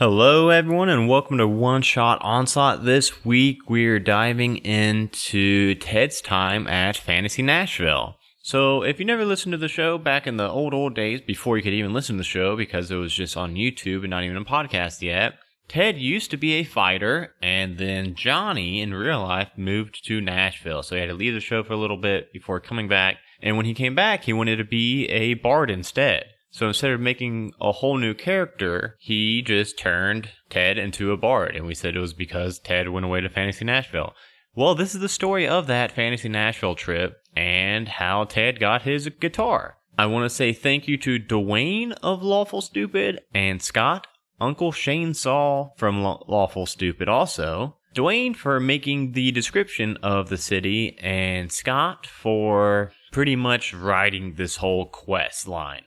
Hello, everyone, and welcome to One Shot Onslaught. This week, we're diving into Ted's time at Fantasy Nashville. So, if you never listened to the show back in the old, old days, before you could even listen to the show because it was just on YouTube and not even a podcast yet, Ted used to be a fighter, and then Johnny in real life moved to Nashville. So, he had to leave the show for a little bit before coming back. And when he came back, he wanted to be a bard instead. So instead of making a whole new character, he just turned Ted into a bard. And we said it was because Ted went away to Fantasy Nashville. Well, this is the story of that Fantasy Nashville trip and how Ted got his guitar. I want to say thank you to Dwayne of Lawful Stupid and Scott, Uncle Shane Saw from Lawful Stupid also. Dwayne for making the description of the city and Scott for pretty much writing this whole quest line.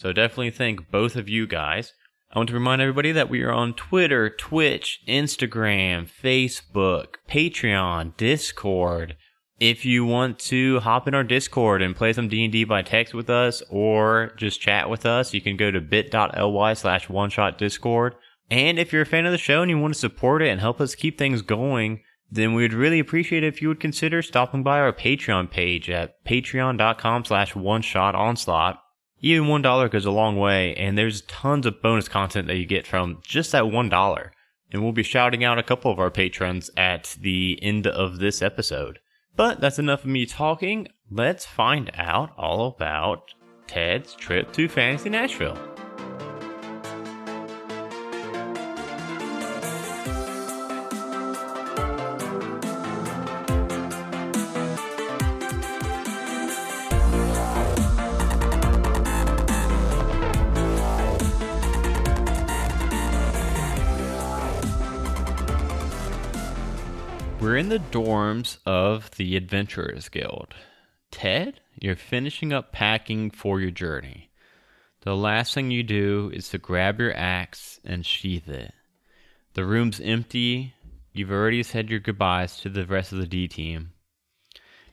So definitely thank both of you guys. I want to remind everybody that we are on Twitter, Twitch, Instagram, Facebook, Patreon, Discord. If you want to hop in our Discord and play some D&D by text with us or just chat with us, you can go to bit.ly slash one shot discord. And if you're a fan of the show and you want to support it and help us keep things going, then we would really appreciate it if you would consider stopping by our Patreon page at patreon.com slash one shot onslaught. Even one dollar goes a long way, and there's tons of bonus content that you get from just that one dollar. And we'll be shouting out a couple of our patrons at the end of this episode. But that's enough of me talking. Let's find out all about Ted's trip to Fantasy Nashville. In the dorms of the Adventurers Guild. Ted, you're finishing up packing for your journey. The last thing you do is to grab your axe and sheath it. The room's empty. You've already said your goodbyes to the rest of the D team.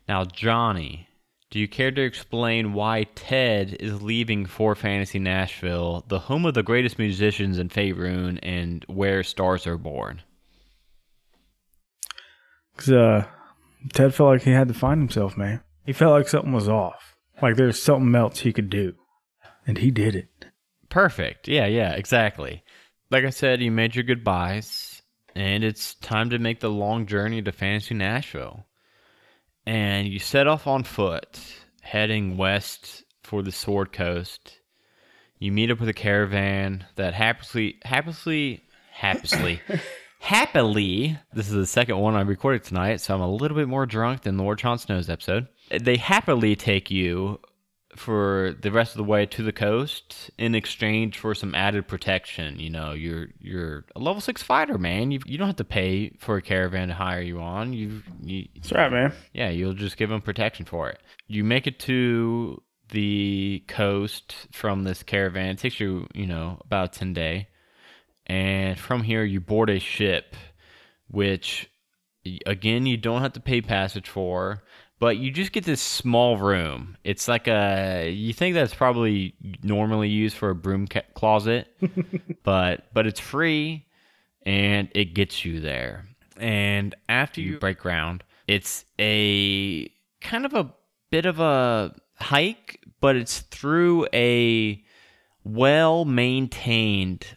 Now, Johnny, do you care to explain why Ted is leaving for Fantasy Nashville, the home of the greatest musicians in Faerun and where stars are born? Cause uh, Ted felt like he had to find himself, man. He felt like something was off. Like there's something else he could do, and he did it. Perfect. Yeah, yeah, exactly. Like I said, you made your goodbyes, and it's time to make the long journey to Fantasy Nashville. And you set off on foot, heading west for the Sword Coast. You meet up with a caravan that happily, happily, happily. Happily, this is the second one I recorded tonight, so I'm a little bit more drunk than Lord Jon Snow's episode. They happily take you for the rest of the way to the coast in exchange for some added protection. You know, you're you're a level six fighter, man. You you don't have to pay for a caravan to hire you on. You, you That's right, man. Yeah, you'll just give them protection for it. You make it to the coast from this caravan. It takes you, you know, about a ten day and from here you board a ship, which again you don't have to pay passage for, but you just get this small room. It's like a you think that's probably normally used for a broom ca- closet, but but it's free and it gets you there. And after you break ground, it's a kind of a bit of a hike, but it's through a well maintained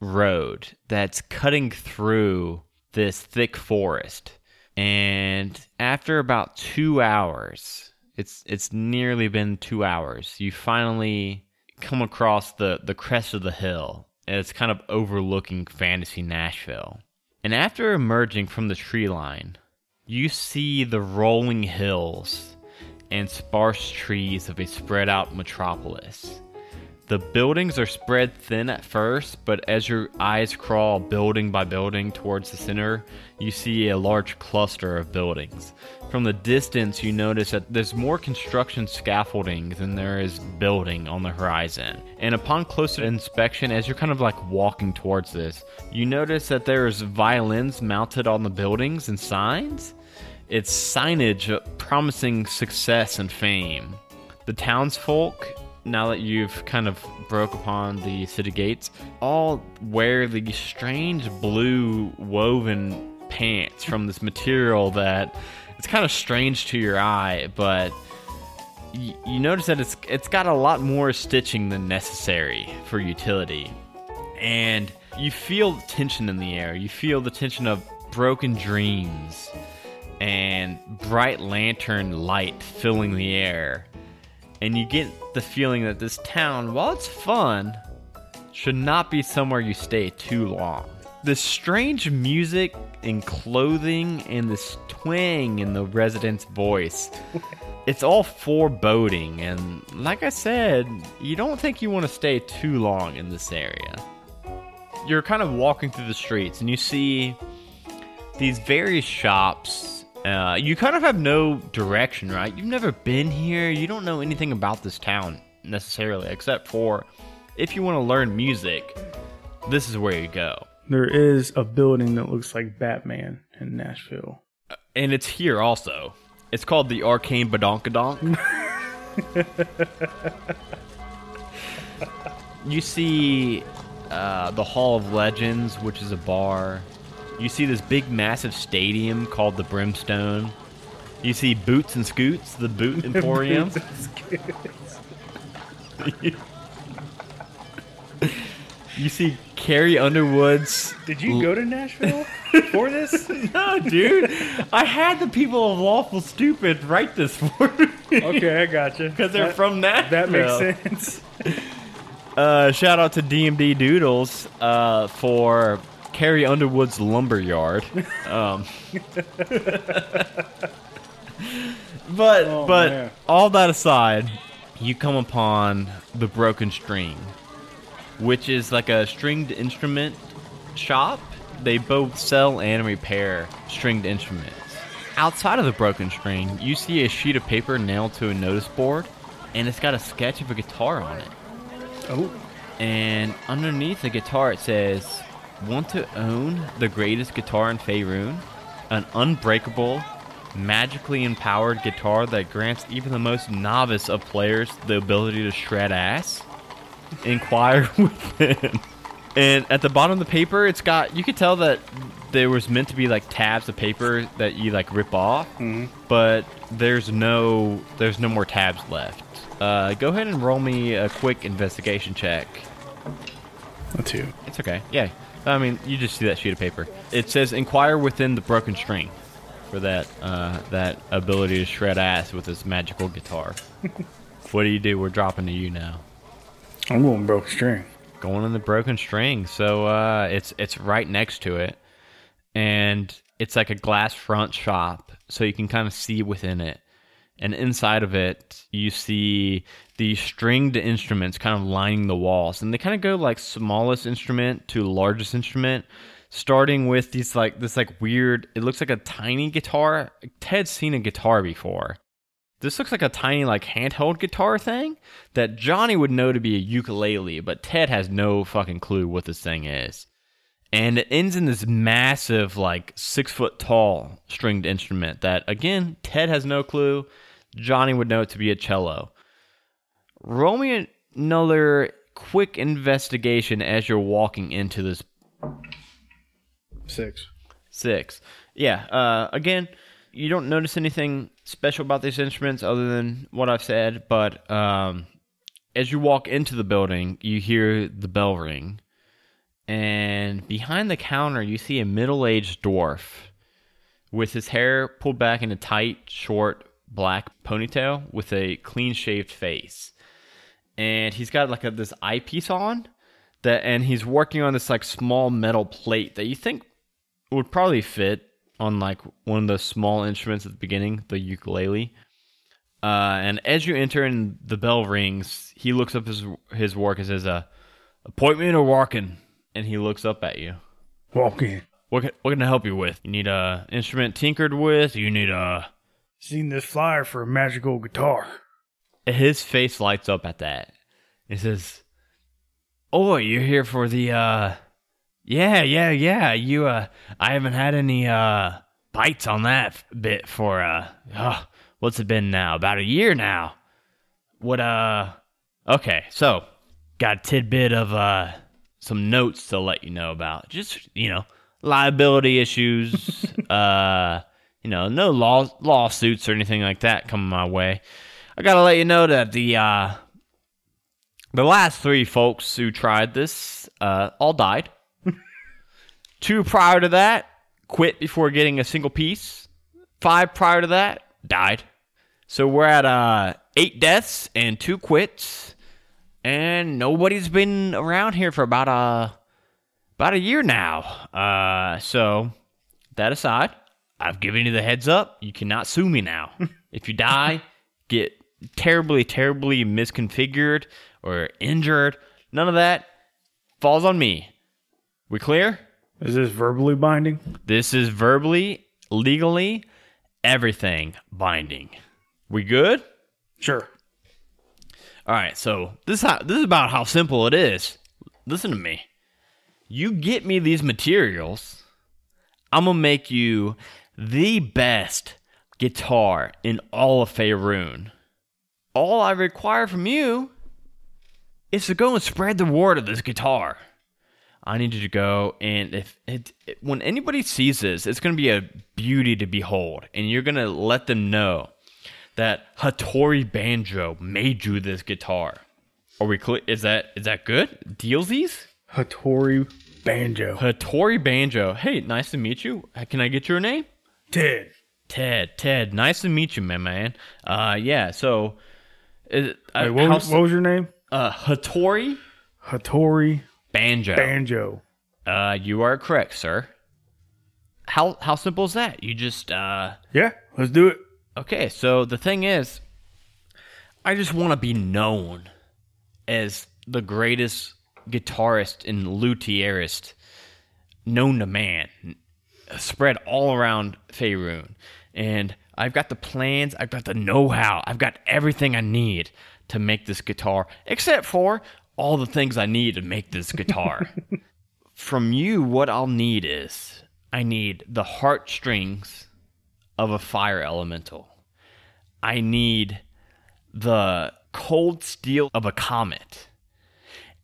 road that's cutting through this thick forest. And after about two hours, it's it's nearly been two hours, you finally come across the, the crest of the hill. And it's kind of overlooking fantasy Nashville. And after emerging from the tree line, you see the rolling hills and sparse trees of a spread out metropolis. The buildings are spread thin at first, but as your eyes crawl building by building towards the center, you see a large cluster of buildings. From the distance, you notice that there's more construction scaffolding than there is building on the horizon. And upon closer inspection, as you're kind of like walking towards this, you notice that there's violins mounted on the buildings and signs. It's signage promising success and fame. The townsfolk now that you've kind of broke upon the city gates, all wear these strange blue woven pants from this material that it's kind of strange to your eye, but you notice that it's it's got a lot more stitching than necessary for utility. And you feel tension in the air. You feel the tension of broken dreams and bright lantern light filling the air. And you get the feeling that this town, while it's fun, should not be somewhere you stay too long. The strange music and clothing and this twang in the resident's voice. It's all foreboding, and like I said, you don't think you want to stay too long in this area. You're kind of walking through the streets, and you see these various shops. Uh, you kind of have no direction, right? You've never been here. You don't know anything about this town necessarily, except for if you want to learn music, this is where you go. There is a building that looks like Batman in Nashville. And it's here also. It's called the Arcane Badonkadonk. you see uh, the Hall of Legends, which is a bar. You see this big, massive stadium called the Brimstone. You see Boots and Scoots, the Boot Emporium. you see Carrie Underwood's. Did you go to Nashville for this? No, dude. I had the people of Lawful Stupid write this for me. okay, I gotcha. Because they're That- from Nashville. That makes sense. Uh, shout out to DMD Doodles uh, for Carrie Underwood's Lumberyard. Um, but Oh, but man. all that aside, you come upon the Broken String, which is like a stringed instrument shop. They both sell and repair stringed instruments. Outside of the Broken String, you see a sheet of paper nailed to a notice board, and it's got a sketch of a guitar on it. Oh, And underneath the guitar it says, Want to own the greatest guitar in Faerun? An unbreakable, magically empowered guitar that grants even the most novice of players the ability to shred ass? Inquire within. And at the bottom of the paper, it's got, you could tell that there was meant to be like tabs of paper that you like rip off, but there's no, there's no more tabs left. Uh, go ahead and roll me a quick investigation check. a two. It's okay. Yeah. I mean, you just see that sheet of paper. It says inquire within the broken string for that uh, that ability to shred ass with this magical guitar. what do you do? We're dropping to you now. I'm going broke string. Going in the broken string. So uh, it's it's right next to it, and it's like a glass front shop, so you can kind of see within it. And inside of it, you see these stringed instruments kind of lining the walls, and they kind of go like smallest instrument to largest instrument, starting with these like this like weird. It looks like a tiny guitar. Ted's seen a guitar before. This looks like a tiny like handheld guitar thing that Johnny would know to be a ukulele, but Ted has no fucking clue what this thing is. And it ends in this massive, like six foot tall stringed instrument that again, Ted has no clue. Johnny would know it to be a cello. Roll me another quick investigation as you're walking into this Six. Six. Yeah. Uh, again, you don't notice anything special about these instruments other than what I've said, but um, as you walk into the building, you hear the bell ring. And behind the counter, you see a middle aged dwarf with his hair pulled back in a tight, short, black ponytail with a clean shaved face. And he's got like a, this eyepiece on that, and he's working on this like small metal plate that you think would probably fit on like one of the small instruments at the beginning, the ukulele. Uh, and as you enter and the bell rings, he looks up his his work and says, uh, "Appointment or walking?" And he looks up at you. Walk in. What can, what can I help you with? You need a instrument tinkered with? You need a Seen this flyer for a magical guitar. his face lights up at that. He says, "Oh, you're here for the uh yeah, yeah, yeah. You uh I haven't had any uh bites on that bit for uh oh, what's it been now? About a year now. What uh Okay, so got a tidbit of uh some notes to let you know about. Just you know, liability issues. uh, you know, no law lawsuits or anything like that coming my way. I gotta let you know that the uh the last three folks who tried this uh all died. Two prior to that quit before getting a single piece. Five prior to that died. So we're at uh eight deaths and two quits and nobody's been around here for about a about a year now. Uh, so that aside, I've given you the heads up. You cannot sue me now. if you die, get terribly, terribly misconfigured or injured, none of that falls on me. We clear? Is this verbally binding? This is verbally, legally, everything binding. We good? Sure. All right, so this how, this is about how simple it is. Listen to me. You get me these materials, I'm gonna make you the best guitar in all of Faerun. All I require from you is to go and spread the word of this guitar. I need you to go and if it, it, when anybody sees this, it's gonna be a beauty to behold, and you're gonna let them know that Hattori Banjo made you this guitar. Are we clear? Is that is that good? Dealsies? Hattori Banjo. Hattori Banjo. Hey, nice to meet you. Can I get your name? Ted. Ted. Ted. Nice to meet you, my man. Uh, yeah. So, is, uh, Wait, what, was, what was your name? uh, Hattori Hattori Banjo. Banjo. uh, you are correct, sir. How how simple is that? You just uh. Yeah, let's do it. Okay, so the thing is, I just want to be known as the greatest guitarist and luthierist known to man, spread all around Faerun. And I've got the plans, I've got the know how, I've got everything I need to make this guitar, except for all the things I need to make this guitar. From you, what I'll need is I need the heartstrings of a fire elemental. I need the cold steel of a comet.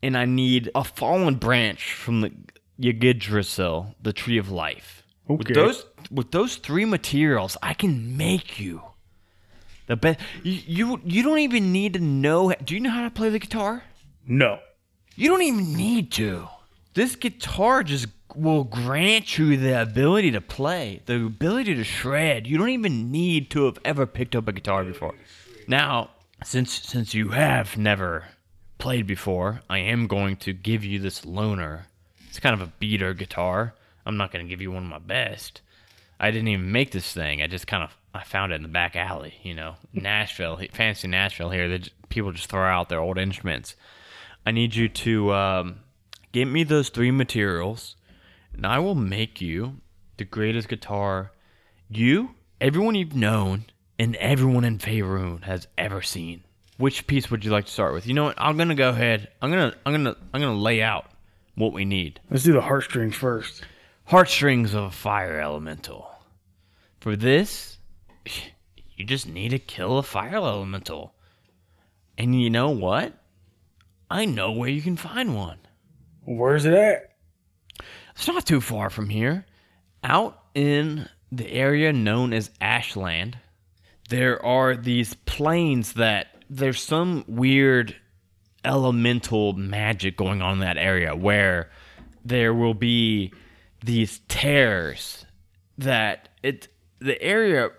And I need a fallen branch from the Yggdrasil, the tree of life. With those with those three materials, I can make you the best. You, you you don't even need to know. Do you know how to play the guitar? No. You don't even need to. This guitar just will grant you the ability to play, the ability to shred. You don't even need to have ever picked up a guitar before. Now, since since you have never played before, I am going to give you this loaner. It's kind of a beater guitar. I'm not going to give you one of my best. I didn't even make this thing. I just kind of I found it in the back alley, you know, Nashville, fancy Nashville here. Just, people just throw out their old instruments. I need you to um, get me those three materials, and I will make you the greatest guitar you, everyone you've known, and everyone in Faerun has ever seen. Which piece would you like to start with? You know what? I'm gonna go ahead. I'm gonna I'm gonna I'm gonna lay out what we need. Let's do the heartstrings first. Heartstrings of a fire elemental. For this, you just need to kill a fire elemental. And you know what? I know where you can find one. Where's it at? It's not too far from here. Out in the area known as Ashland, there are these plains that there's some weird elemental magic going on in that area where there will be these tears that it the area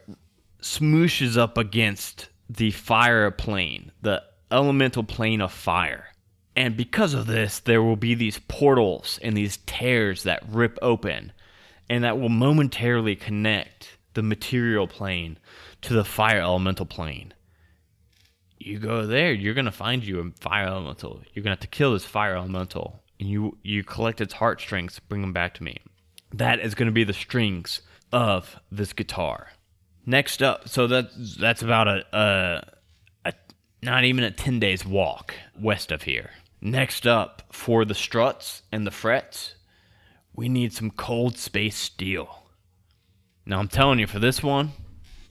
smooshes up against the fire plane, the elemental plane of fire. And because of this, there will be these portals and these tears that rip open, and that will momentarily connect the material plane to the fire elemental plane. You go there, you're gonna find you a fire elemental. You're gonna have to kill this fire elemental, and you you collect its heartstrings, bring them back to me. That is gonna be the strings of this guitar. Next up, so that's that's about a, a a not even a 10 days walk west of here. Next up, for the struts and the frets, we need some cold space steel. Now I'm telling you, for this one,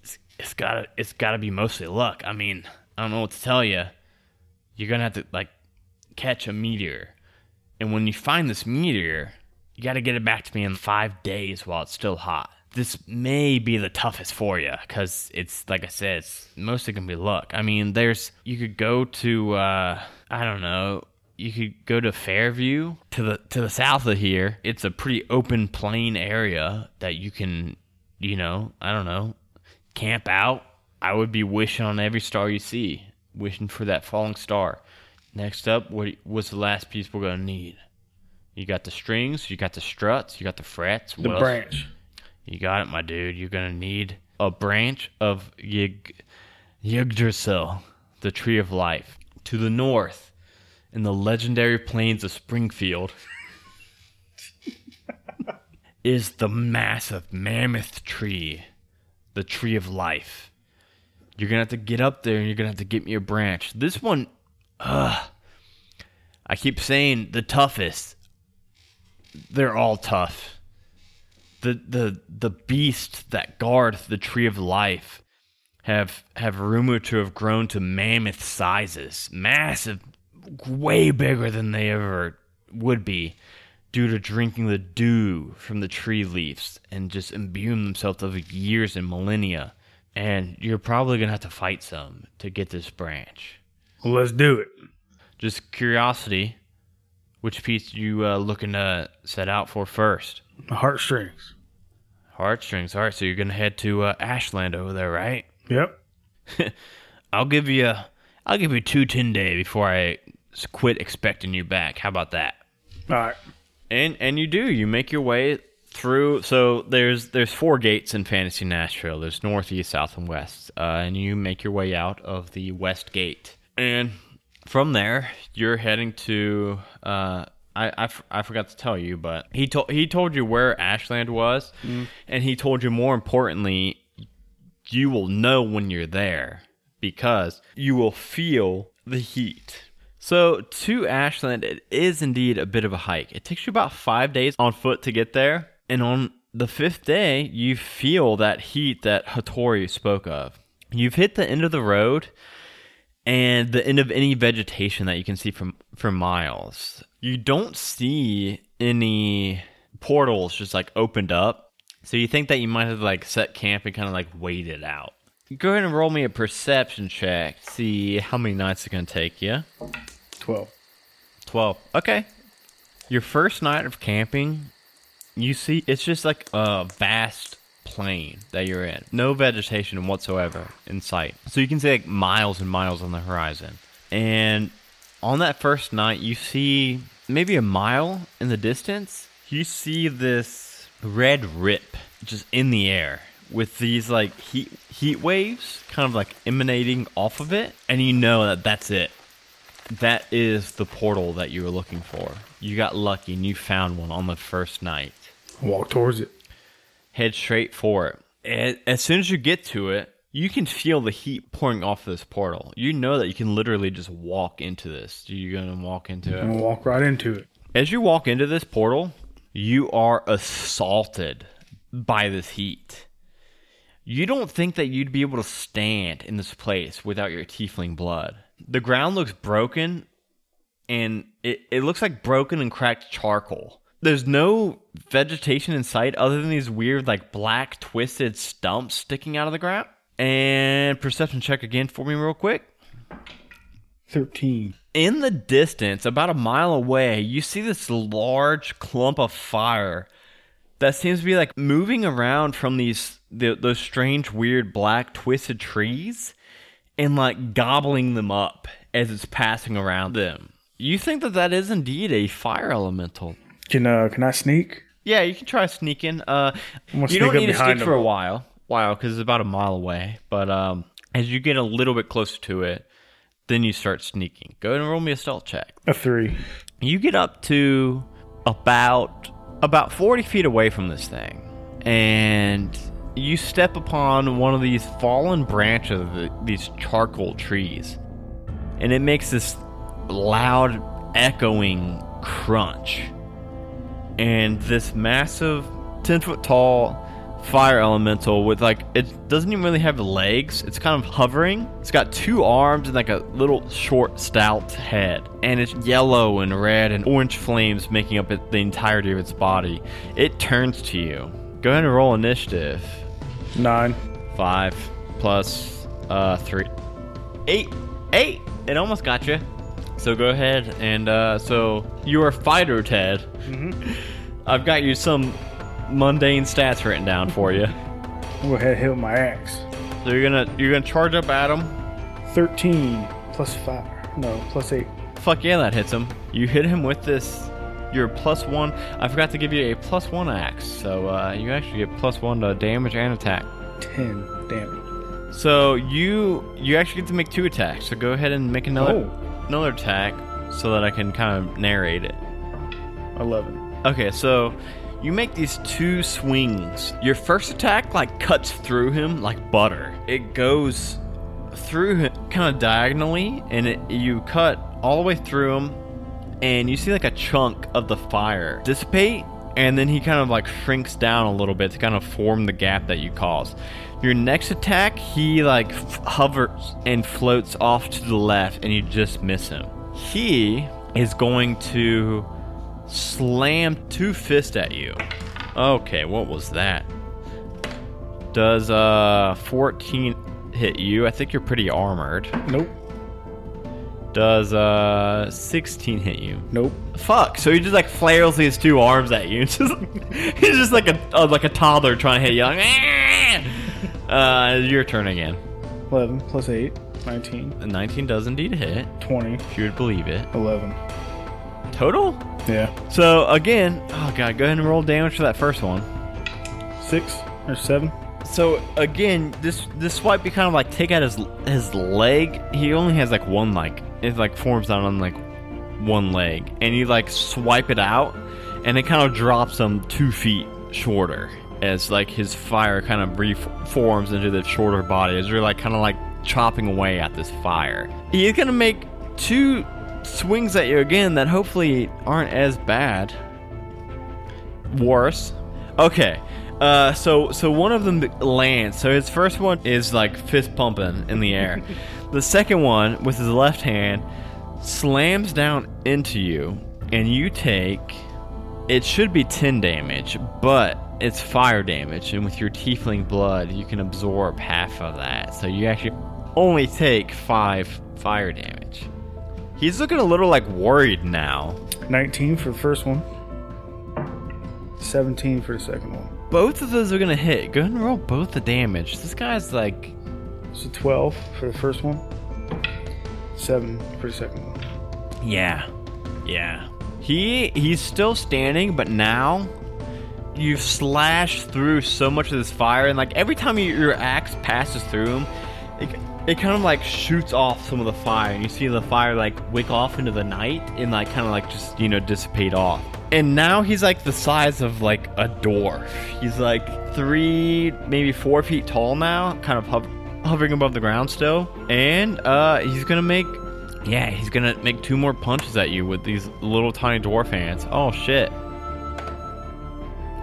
it's, it's gotta it's gotta be mostly luck. I mean, I don't know what to tell you. you're gonna have to like catch a meteor. And when you find this meteor, you got to get it back to me in five days while it's still hot. This may be the toughest for you because it's like I said, it's mostly gonna be luck. I mean, there's you could go to uh, I don't know, you could go to Fairview to the to the south of here. It's a pretty open plain area that you can, you know, I don't know, camp out. I would be wishing on every star you see, wishing for that falling star. Next up, what what's the last piece we're gonna need? You got the strings, you got the struts, you got the frets. The what else? branch. You got it, my dude. You're gonna need a branch of Yg- Yggdrasil, the tree of life. To the north, in the legendary plains of Springfield, is the massive mammoth tree, the tree of life. You're gonna have to get up there and you're gonna have to get me a branch. This one, ugh. I keep saying the toughest. They're all tough the the the beasts that guard the tree of life have have rumored to have grown to mammoth sizes, massive, way bigger than they ever would be, due to drinking the dew from the tree leaves and just imbuing themselves over years and millennia. And you're probably gonna have to fight some to get this branch. Well, let's do it. Just curiosity, which piece you uh, looking to set out for first? Heartstrings. Heartstrings. All right, so you're gonna head to uh, Ashland over there, right? Yep. I'll give you, I'll give you two ten day before I quit expecting you back. How about that? All right. And and you do. You make your way through. So there's there's four gates in Fantasy Nashville. There's north, east, south, and west. Uh, and you make your way out of the west gate. And from there, you're heading to. Uh, I, I, f- I forgot to tell you, but he told he told you where Ashland was, and he told you more importantly, you will know when you're there because you will feel the heat. So to Ashland, it is indeed a bit of a hike. It takes you about five days on foot to get there, and on the fifth day, you feel that heat that Hattori spoke of. You've hit the end of the road and the end of any vegetation that you can see from for miles. You don't see any portals just like opened up. So you think that you might have like set camp and kind of like waited out. Go ahead and roll me a perception check. See how many nights it's gonna take you. 12. 12. Okay. Your first night of camping, you see it's just like a vast plain that you're in. No vegetation whatsoever in sight. So you can see like miles and miles on the horizon. And on that first night, you see maybe a mile in the distance, you see this red rip just in the air with these like heat heat waves kind of like emanating off of it and you know that that's it that is the portal that you were looking for. You got lucky and you found one on the first night. Walk towards it. Head straight for it. A- As soon as you get to it, you can feel the heat pouring off this portal. You know that you can literally just walk into this. You're gonna walk into I'm it. going to walk right into it. As you walk into this portal, you are assaulted by this heat. You don't think that you'd be able to stand in this place without your tiefling blood. The ground looks broken and it, it looks like broken and cracked charcoal. There's no vegetation in sight other than these weird, like black, twisted stumps sticking out of the ground. And perception check again for me, real quick. 13. In the distance, about a mile away, you see this large clump of fire that seems to be like moving around from these the, those strange, weird, black, twisted trees and like gobbling them up as it's passing around them. You think that that is indeed a fire elemental? Can uh can I sneak? Yeah, you can try sneaking. Uh, you sneak don't need to stick for a while, while because it's about a mile away. But um, as you get a little bit closer to it, then you start sneaking. Go ahead and roll me a stealth check. A 3. You get up to about about forty feet away from this thing, and you step upon one of these fallen branches of the, these charcoal trees, and it makes this loud, echoing crunch and this massive 10 foot tall fire elemental with like it doesn't even really have legs. It's kind of hovering. It's got two arms and like a little short, stout head, and it's yellow and red and orange flames making up it, the entirety of its body. It turns to you. Go ahead and roll initiative. Nine. Five plus uh three, eight, eight. It almost got you. So go ahead and uh, so you're fighter, Ted. Mm-hmm. I've got you some mundane stats written down for you. Go ahead and hit with my axe. So you're gonna you're gonna charge up at him. 13 plus 5. No, plus 8. Fuck yeah, that hits him. You hit him with this. Your plus one. I forgot to give you a plus one axe, so uh, you actually get plus one to damage and attack. 10 damage. So you you actually get to make two attacks. So go ahead and make another Oh. Another attack so that I can kind of narrate it. 11. Okay, so you make these two swings. Your first attack like cuts through him like butter. It goes through him kind of diagonally, and it, you cut all the way through him, and you see like a chunk of the fire dissipate, and then he kind of like shrinks down a little bit to kind of form the gap that you caused. Your next attack, he like f- hovers and floats off to the left, and you just miss him. He is going to slam two fists at you. Okay, what was that? Does uh 14 hit you? I think you're pretty armored. Nope. Does uh 16 hit you? Nope. Fuck. So he just like flails his two arms at you. It's just, he's just like a uh, like a toddler trying to hit you. Like! Uh, your turn again. 11 plus 8. 19. The 19 does indeed hit. 20. If you would believe it. 11. Total. Yeah. So again, oh god, go ahead and roll damage for that first one. 6 or 7. So again, this this swipe you kind of like take out his his leg. He only has like one like it like forms down on like one leg, and you like swipe it out, and it kind of drops him two feet shorter as like his fire kind of reforms into the shorter body as you're like kind of like chopping away at this fire. He's gonna make two swings at you again that hopefully aren't as bad. Worse. Okay. Uh, so so one of them lands. So his first one is like fist pumping in the air. the second one with his left hand slams down into you, and you take. It should be ten damage, but it's fire damage, and with your tiefling blood, you can absorb half of that. So you actually only take five fire damage. He's looking a little like worried now. 19 for the first one. 17 for the second one. Both of those are gonna hit. Go ahead and roll both the damage. This guy's like So 12 for the first one. 7 for the second one. Yeah. Yeah. He he's still standing, but now you've slashed through so much of this fire, and like every time you, your axe passes through him, it, it kind of like shoots off some of the fire, and you see the fire like wick off into the night and like kind of like just you know dissipate off. And now he's like the size of like a dwarf. He's like three, maybe four feet tall now, kind of hov- hovering above the ground still, and uh, he's gonna make yeah, he's gonna make two more punches at you with these little tiny dwarf hands. Oh shit.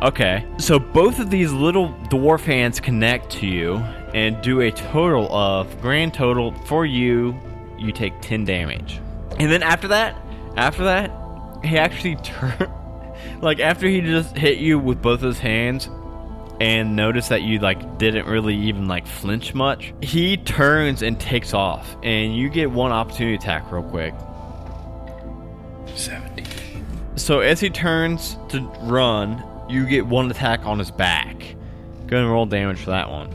Okay, so both of these little dwarf hands connect to you and do a total of grand total for you. You take ten damage, and then after that, after that, he actually turn like after he just hit you with both his hands and noticed that you like didn't really even like flinch much he turns and takes off and you get one opportunity attack real quick 17. so as he turns to run you get one attack on his back go and roll damage for that one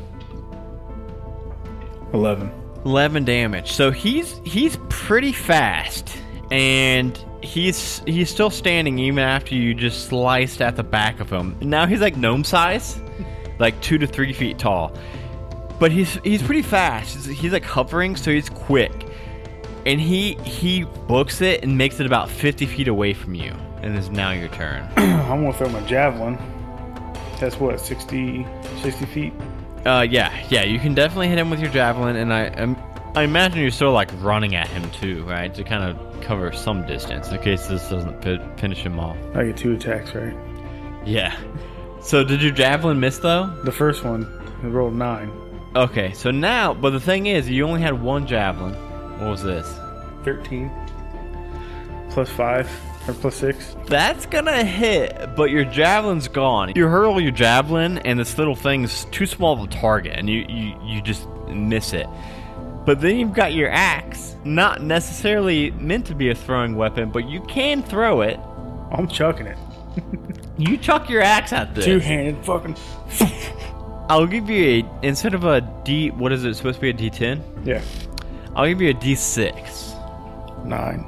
11. 11 damage. So he's he's pretty fast and he's he's still standing even after you just sliced at the back of him. Now he's like gnome size, like 2 to 3 feet tall. But he's he's pretty fast. He's, he's like hovering so he's quick. And he he books it and makes it about 50 feet away from you. And it's now your turn. I'm to throw my javelin. That's what, 60, 60 feet? Uh, yeah, yeah, you can definitely hit him with your javelin, and I, um, I imagine you're still like running at him too, right, to kind of cover some distance in case this doesn't fi- finish him off. I get two attacks, right? Yeah. So did your javelin miss though? The first one, I rolled nine. Okay, so now, but the thing is, you only had one javelin. What was this? 13. Plus five, or plus six. That's gonna hit, but your javelin's gone. You hurl your javelin, and this little thing's too small of a target, and you, you, you just miss it. But then you've got your axe, not necessarily meant to be a throwing weapon, but you can throw it. I'm chucking it. You chuck your axe at this. Two handed fucking. I'll give you a instead of a D. What is it supposed to be a D10? Yeah. I'll give you a D6. Nine.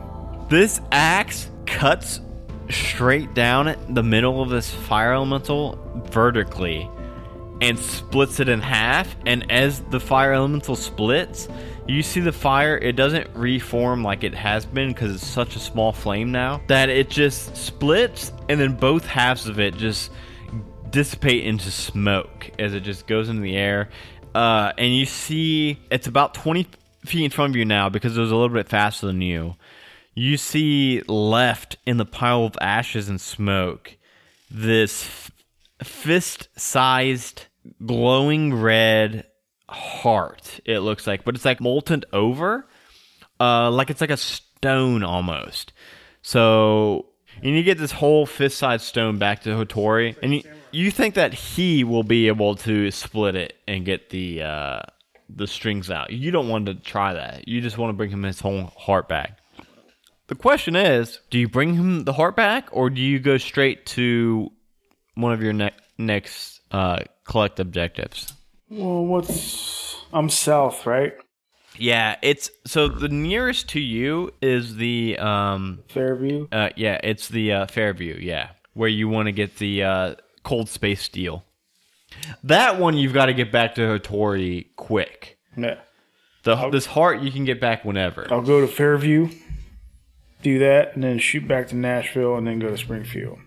This axe cuts straight down the middle of this fire elemental vertically and splits it in half. And as the fire elemental splits, you see the fire, it doesn't reform like it has been because it's such a small flame now that it just splits and then both halves of it just dissipate into smoke as it just goes into the air. Uh, and you see it's about 20 feet in front of you now because it was a little bit faster than you. You see left in the pile of ashes and smoke this fist sized glowing red heart, it looks like, but it's like molten over. Uh, like it's like a stone almost. So and you get this whole fist sized stone back to Hattori, and you, you think that he will be able to split it and get the uh, the strings out. You don't want to try that. You just want to bring him his whole heart back. The question is, do you bring him the heart back, or do you go straight to one of your ne- next uh, collect objectives? Well, what's. I'm south, right? Yeah, it's so the nearest to you is the um Fairview. uh yeah, it's the uh, Fairview, yeah, where you want to get the uh, cold space steel. That one you've got to get back to Hattori quick. Yeah. The this heart you can get back whenever. I'll go to Fairview, do that, and then shoot back to Nashville, and then go to Springfield.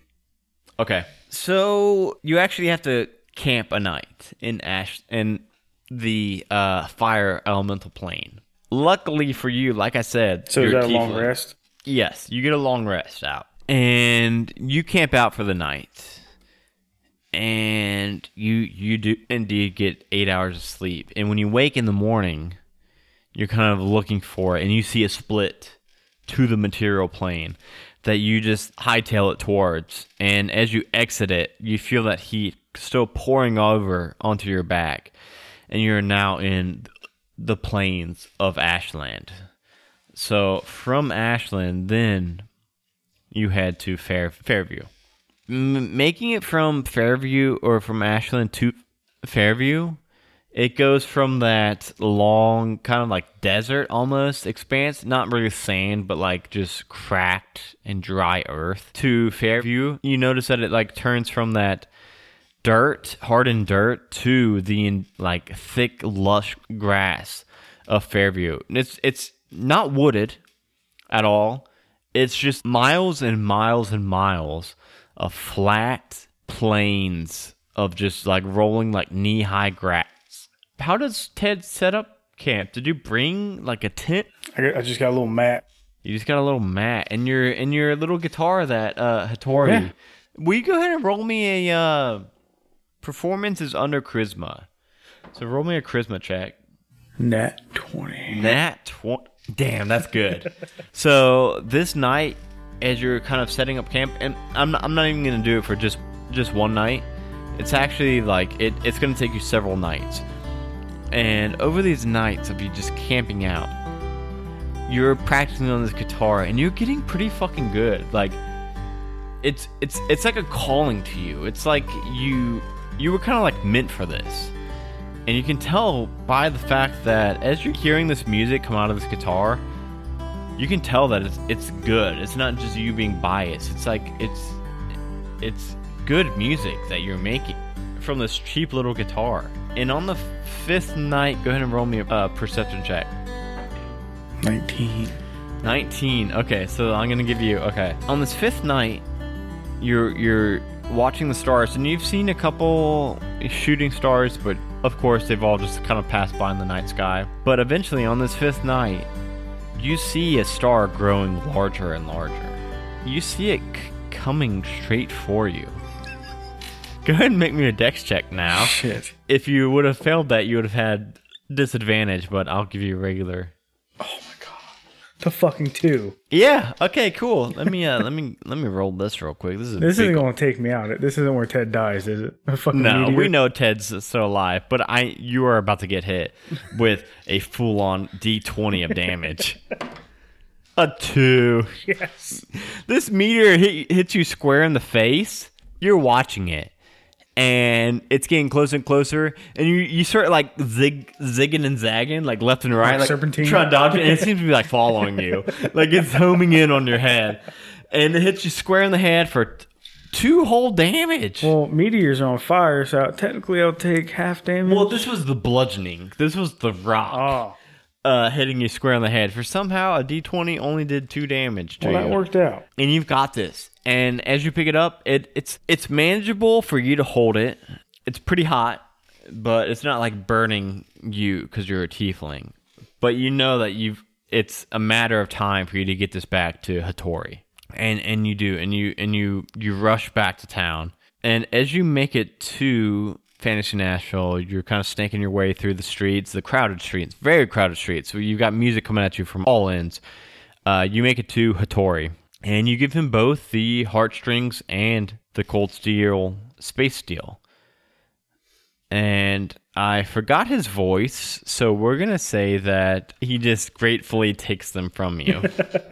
Okay. So you actually have to camp a night in Ash in the uh, fire elemental plane. Luckily for you, like I said, So is you're that a long rest? Yes, you get a long rest out, and you camp out for the night, and you you do indeed get eight hours of sleep. And when you wake in the morning, you're kind of looking for it, and you see a split to the material plane that you just hightail it towards. And as you exit it, you feel that heat still pouring over onto your back, and you're now in the plains of Ashland. So from Ashland, then you head to Fair Fairview. M- making it from Fairview or from Ashland to Fairview, it goes from that long kind of like desert almost expanse, not really sand, but like just cracked and dry earth to Fairview. You notice that it like turns from that dirt, hardened dirt, to the like thick, lush grass of Fairview. It's it's not wooded at all. It's just miles and miles and miles of flat plains of just like rolling like knee high grass. How does Ted set up camp? Did you bring like a tent? I, got- I just got a little mat. You just got a little mat and your and your little guitar that uh Hattori. Yeah. Will you go ahead and roll me a uh performance is under charisma. So roll me a charisma check. Nat 20. That tw- damn, that's good. so this night, as you're kind of setting up camp, and I'm not, I'm not even gonna do it for just just one night. It's actually like it, it's gonna take you several nights, and over these nights of you just camping out, you're practicing on this guitar, and you're getting pretty fucking good. Like it's it's it's like a calling to you. It's like you you were kind of like meant for this. And you can tell by the fact that as you're hearing this music come out of this guitar, you can tell that it's it's good. It's not just you being biased. It's like it's it's good music that you're making from this cheap little guitar. And on the fifth night, go ahead and roll me a uh, perception check. 19. 19. Okay, so I'm gonna give you okay. On this fifth night, you're you're watching the stars, and you've seen a couple shooting stars, but of course they've all just kind of passed by in the night sky. But eventually, on this fifth night, you see a star growing larger and larger. You see it c- coming straight for you. Go ahead and make me a dex check now. Shit. If you would have failed that, you would have had disadvantage, but I'll give you a regular. Oh my god. The fucking two. Yeah. Okay. Cool. Let me uh let me let me roll this real quick. This is this isn't going to take me out. This isn't where Ted dies, is it? A fucking No, meteor? we know Ted's still alive, but I you are about to get hit with a full on D twenty of damage. a two. Yes. This meteor hit, hits you square in the face. You're watching it. And it's getting closer and closer, and you, you start like zig zigging and zagging like left and right, Like like serpentine? trying to dodge it, and it seems to be like following you, like it's homing in on your head, and it hits you square in the head for two whole damage. Well, meteors are on fire, so technically I'll take half damage. Well, this was the bludgeoning. This was the rock oh, uh, hitting you square on the head. For somehow a D20 only did two damage to well, you, that worked out. and you've got this. And as you pick it up, it it's it's manageable for you to hold it. It's pretty hot, but it's not like burning you because you're a tiefling. But you know that you've it's a matter of time for you to get this back to Hattori. And and you do, and you and you you rush back to town. And as you make it to Fantasy Nashville, you're kind of snaking your way through the streets, the crowded streets, very crowded streets. So you've got music coming at you from all ends. Uh, you make it to Hattori, and you give him both the heartstrings and the cold steel space steel. And I forgot his voice, so we're gonna say that he just gratefully takes them from you.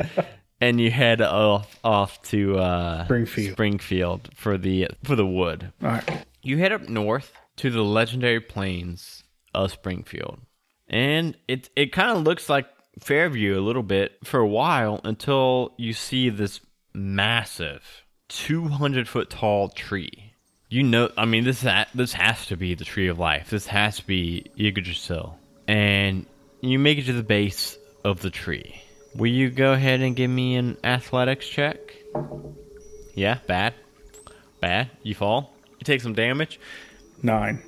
and you head off off to uh, Springfield. Springfield for the for the wood. All right. You head up north to the legendary plains of Springfield. And it it kind of looks like Fairview a little bit for a while until you see this massive 200 foot tall tree. You know, I mean, this ha- this has to be the tree of life. This has to be Yggdrasil. And you make it to the base of the tree. Will you go ahead and give me an athletics check? Yeah, bad. Bad. You fall. You take some damage. Nine.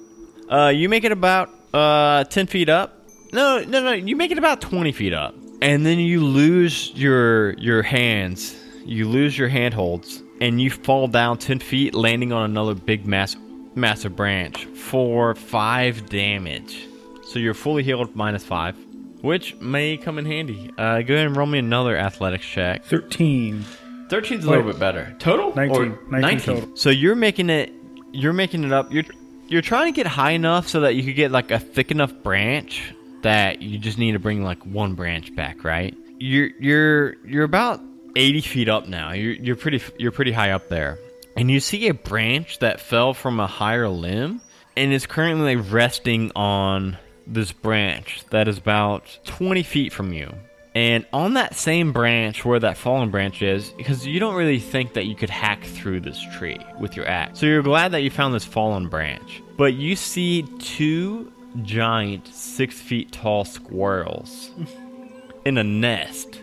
Uh, you make it about uh ten feet up. No, no, no. You make it about twenty feet up, and then you lose your your hands. You lose your handholds, and you fall down ten feet, landing on another big mass massive branch for five damage. So you're fully healed minus five, which may come in handy. Uh, go ahead and roll me another athletics check. Thirteen. 13's a little bit better. Total? 19. 19 19. total. So you're making it you're making it up. You're you're trying to get high enough so that you could get like a thick enough branch that you just need to bring like one branch back, right? You're you're you're about 80 feet up now. You're you're pretty you're pretty high up there. And you see a branch that fell from a higher limb and is currently resting on this branch that is about 20 feet from you. And on that same branch where that fallen branch is, because you don't really think that you could hack through this tree with your axe. So you're glad that you found this fallen branch. But you see two giant, six feet tall squirrels in a nest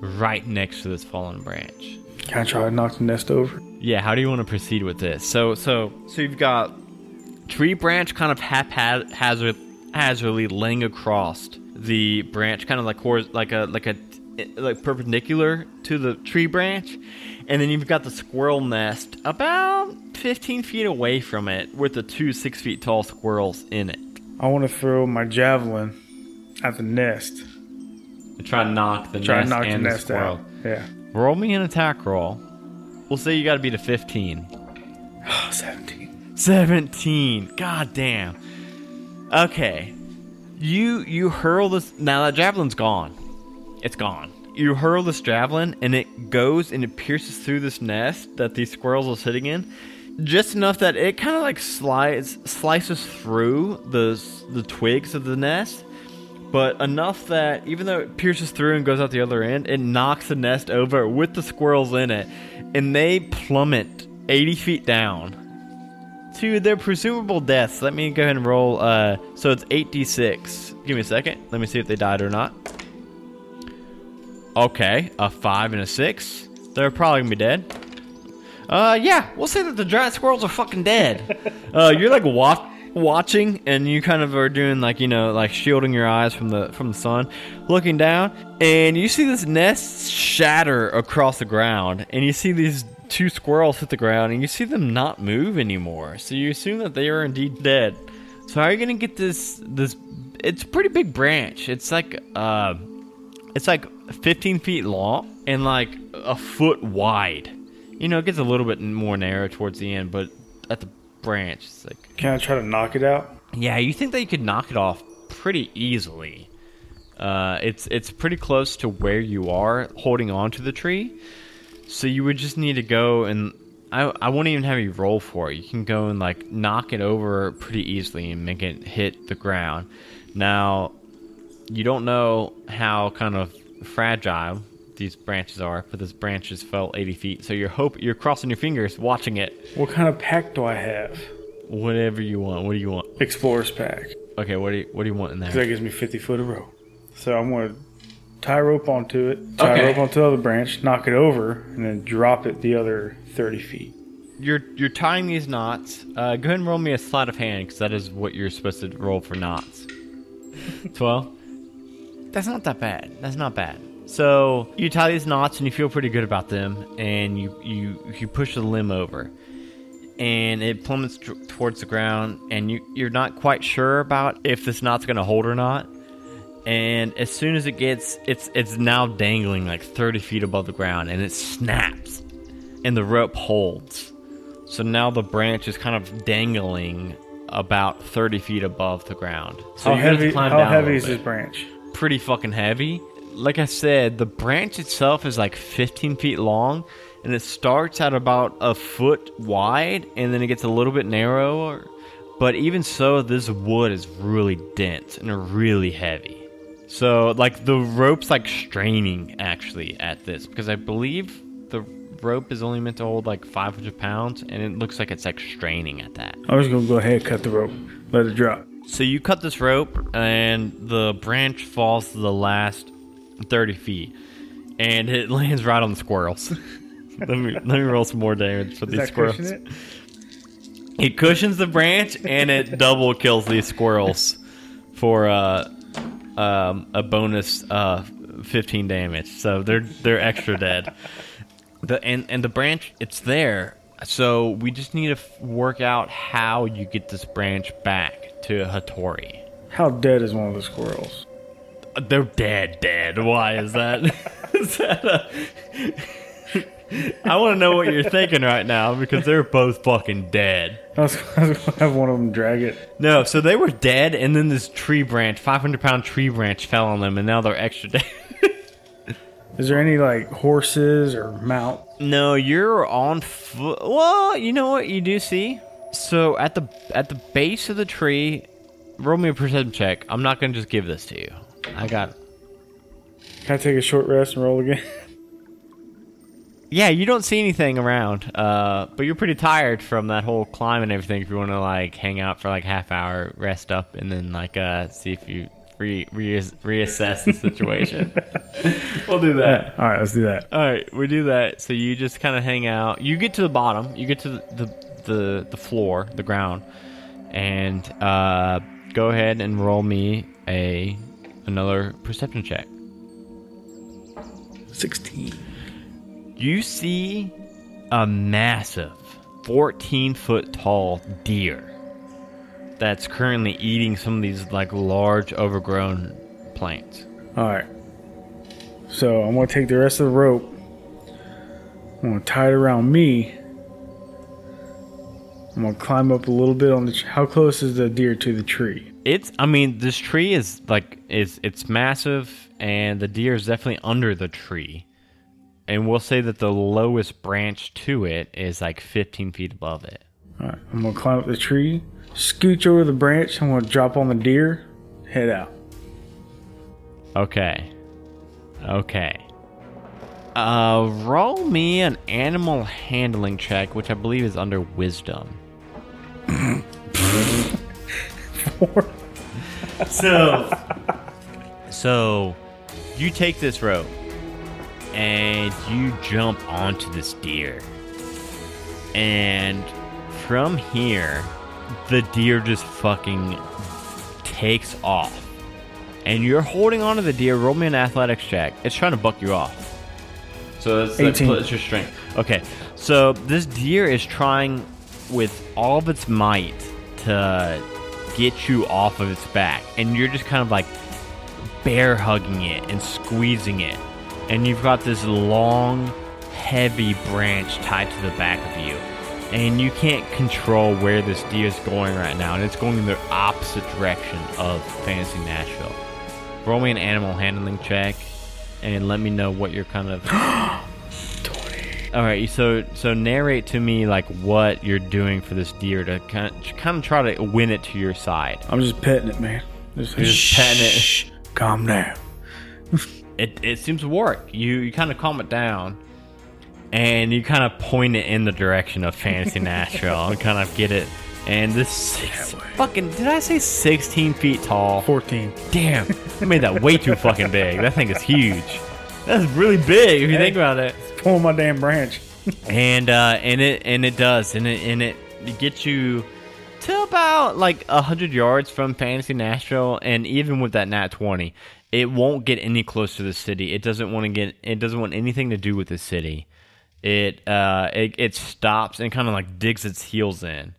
right next to this fallen branch. Can I try to knock the nest over? Yeah, how do you want to proceed with this? So, so, so you've got tree branch kind of haphazard, hazardly laying across the branch, kind of like hor- like a like a like perpendicular to the tree branch, and then you've got the squirrel nest about 15 feet away from it, with the two six feet tall squirrels in it. I want to throw my javelin at the nest. And try to knock the Try nest knock and the nest squirrel. out. Yeah. Roll me an attack roll. We'll say you got to beat a 15. Oh, 17. 17. God damn. Okay. You you hurl this now that javelin's gone. It's gone. You hurl this javelin and it goes and it pierces through this nest that these squirrels are sitting in. Just enough that it kind of like slides slices through the the twigs of the nest, but enough that even though it pierces through and goes out the other end, it knocks the nest over with the squirrels in it, and they plummet 80 feet down to their presumable deaths. Let me go ahead and roll. Uh, so it's 8d6. Give me a second. Let me see if they died or not. Okay, a 5 and a 6. They're probably gonna be dead. Uh, yeah, we'll say that the giant squirrels are fucking dead. uh, you're like wa- watching, and you kind of are doing like you know, like shielding your eyes from the from the sun, looking down, and you see this nest shatter across the ground, and you see these two squirrels hit the ground and you see them not move anymore. So you assume that they are indeed dead. So how are you gonna get this this it's a pretty big branch. It's like uh it's like 15 feet long and like a foot wide. You know, it gets a little bit more narrow towards the end, but at the branch, it's like Can I try to knock it out? yeah, you think that you could knock it off pretty easily. Uh, it's it's pretty close to where you are holding on to the tree, so you would just need to go and I I won't even have you roll for it. You can go and like knock it over pretty easily and make it hit the ground. Now, you don't know how kind of fragile these branches are, but this branch just fell 80 feet. So you're hope you're crossing your fingers, watching it. What kind of pack do I have? Whatever you want. What do you want? Explorer's pack. Okay, what do you what do you want in there? that gives me 50 foot of rope. So I'm going to tie rope onto it, tie Okay. rope onto the other branch, knock it over, and then drop it the other 30 feet. You're you're tying these knots. Uh, go ahead and roll me a sleight of hand because that is what you're supposed to roll for knots. Twelve. That's not that bad. That's not bad. So you tie these knots and you feel pretty good about them, and you you you push the limb over, and it plummets t- towards the ground, and you you're not quite sure about if this knot's gonna hold or not. And as soon as it gets, it's it's now dangling like 30 feet above the ground, and it snaps, and the rope holds. So now the branch is kind of dangling about 30 feet above the ground. So how heavy, climb how heavy is this branch? Pretty fucking heavy. Like I said, the branch itself is like 15 feet long, and it starts at about a foot wide, and then it gets a little bit narrower. But even so, this wood is really dense and really heavy. So, like, the rope's like straining actually at this because I believe the rope is only meant to hold like 500 pounds, and it looks like it's like straining at that. I'm just going to go ahead and cut the rope, let it drop. So you cut this rope, and the branch falls to the last 30 feet, and it lands right on the squirrels. let me let me roll some more damage for Does these squirrels. cushion it? It cushions the branch, and it double kills these squirrels for uh, um, a bonus uh, 15 damage. So they're they're extra dead. The and and the branch it's there. So we just need to f- work out how you get this branch back to Hattori. How dead is one of the squirrels? They're dead, dead. Why is that? is that a... I want to know what you're thinking right now because they're both fucking dead. I was, I was going to have one of them drag it. No, so they were dead, and then this tree branch, 500 pound tree branch, fell on them, and now they're extra dead. Is there any like horses or mount? no, you're on foot. Well, you know what you do see. So at the at the base of the tree, roll me a perception check. I'm not gonna just give this to you. I got Can I take a short rest and roll again? Yeah, you don't see anything around, uh, but you're pretty tired from that whole climb and everything. If you want to like hang out for like half hour, rest up, and then like uh, see if you re- re- reassess the situation, we'll do that. All right, let's do that. All right, we do that. So you just kind of hang out. You get to the bottom. You get to the the the, the floor, the ground, and uh, go ahead and roll me a another perception check. 16. You see a massive 14 foot tall deer that's currently eating some of these like large overgrown plants. All right. So I'm going to take the rest of the rope. I'm going to tie it around me. I'm going to climb up a little bit on the. Tr- How close is the deer to the tree? It's I mean this tree is like is it's massive and the deer is definitely under the tree. And we'll say that the lowest branch to it is like 15 feet above it. All right. I'm going to climb up the tree, scooch over the branch. I'm going to drop on the deer, head out. Okay. Okay. Uh, roll me an animal handling check, which I believe is under wisdom. so, so you take this rope and you jump onto this deer, and from here, the deer just fucking takes off and you're holding onto the deer. Roll me an athletics check. It's trying to buck you off. So that's, that's, 18. that's your strength. Okay, So this deer is trying with all of its might to get you off of its back, and you're just kind of like bear hugging it and squeezing it, and you've got this long, heavy branch tied to the back of you, and you can't control where this deer is going right now, and it's going in the opposite direction of Fantasy Nashville. Roll me an animal handling check, and let me know what you're kind of. All right, so so narrate to me like what you're doing for this deer to kind of, kind of try to win it to your side. I'm just petting it, man. Just, just petting it. Calm down. It it seems to work. You you kind of calm it down, and you kind of point it in the direction of Fantasy Nashville and kind of get it. And this six, fucking did I say 16 feet tall? 14. Damn, I made that way too fucking big. That thing is huge. That's really big if you think about it. Pulling my damn branch. and uh, and it and it does, and it and it gets you to about like a hundred yards from Fantasy Nashville, and even with that nat twenty, it won't get any closer to the city. It doesn't want to get. It doesn't want anything to do with the city. It uh, it, it stops and kind of like digs its heels in.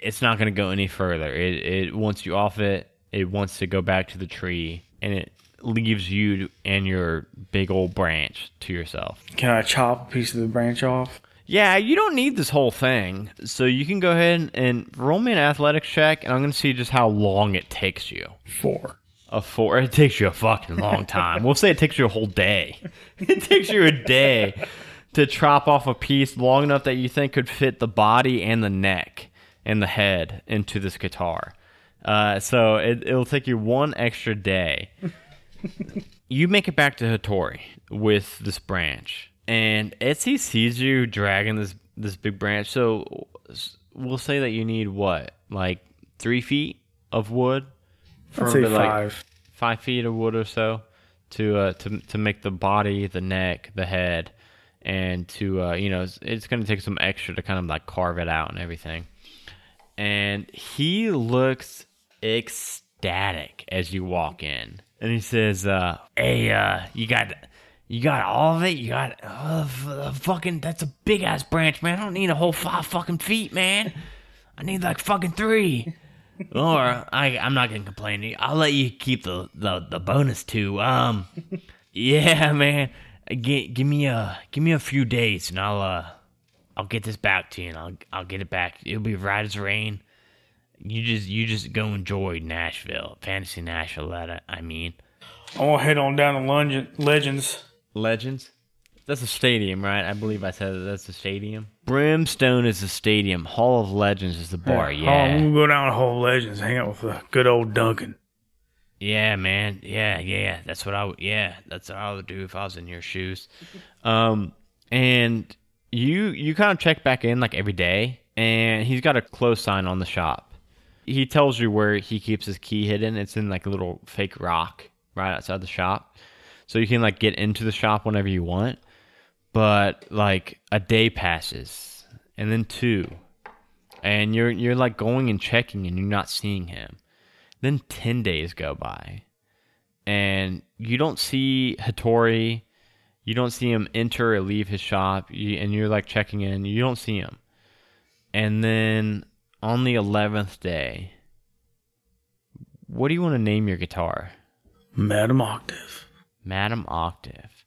It's not going to go any further. It it wants you off it. It wants to go back to the tree, and it leaves you and your big old branch to yourself. Can I chop a piece of the branch off? Yeah, you don't need this whole thing. So you can go ahead and roll me an athletics check, and I'm going to see just how long it takes you. Four. A four. It takes you a fucking long time. we'll say it takes you a whole day. It takes you a day to chop off a piece long enough that you think could fit the body and the neck and the head into this guitar. Uh, so it, it'll take you one extra day. you make it back to Hattori with this branch, and Etsy sees you dragging this this big branch. So we'll say that you need what, like three feet of wood, I'd say to, like, five. five feet of wood or so to uh, to to make the body, the neck, the head, and to uh, you know it's, it's going to take some extra to kind of like carve it out and everything. And he looks ecstatic as you walk in, and he says, uh, "Hey, uh, you got." You got all of it. You got uh, f- uh, fucking. That's a big ass branch, man. I don't need a whole five fucking feet, man. I need like fucking three or I, I'm not gonna complain. I'll let you keep the, the, the bonus too. Um, yeah, man. Give, give me a give me a few days, and I'll uh I'll get this back to you, and I'll I'll get it back. It'll be right as rain. You just you just go enjoy Nashville, fantasy Nashville. That I- I mean, I want to head on down to Lung- Legends. Legends. That's a stadium, right? I believe I said that that's a stadium. Brimstone is the stadium. Hall of Legends is the bar. Oh, Yeah. I'm going go down to Hall of Legends, hang out with uh, good old Duncan. Yeah, man. Yeah, yeah. That's what I would. Yeah, that's what I would do if I was in your shoes. Um, and you you kind of check back in like every day, and he's got a close sign on the shop. He tells you where he keeps his key hidden. It's in like a little fake rock right outside the shop, so you can like get into the shop whenever you want. But like a day passes, and then two, and you're you're like going and checking, and you're not seeing him. Then 10 days go by and you don't see Hattori. You don't see him enter or leave his shop. You, and you're like checking in. You don't see him. And then on the 11th day, what do you want to name your guitar? Madam Octave. Madam Octave.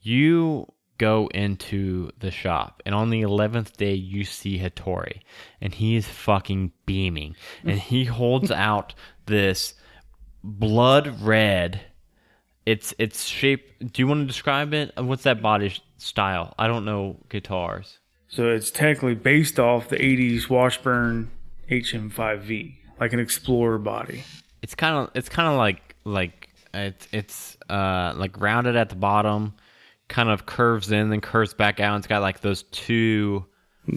You go into the shop, and on the 11th day, you see Hattori, and he is fucking beaming. And he holds out this blood red. It's it's shape. Do you want to describe it? What's that body style? I don't know guitars. So it's technically based off the 80s Washburn HM5V, like an Explorer body. It's kind of it's kind of like like it's it's uh like rounded at the bottom, kind of curves in, then curves back out. And it's got like those two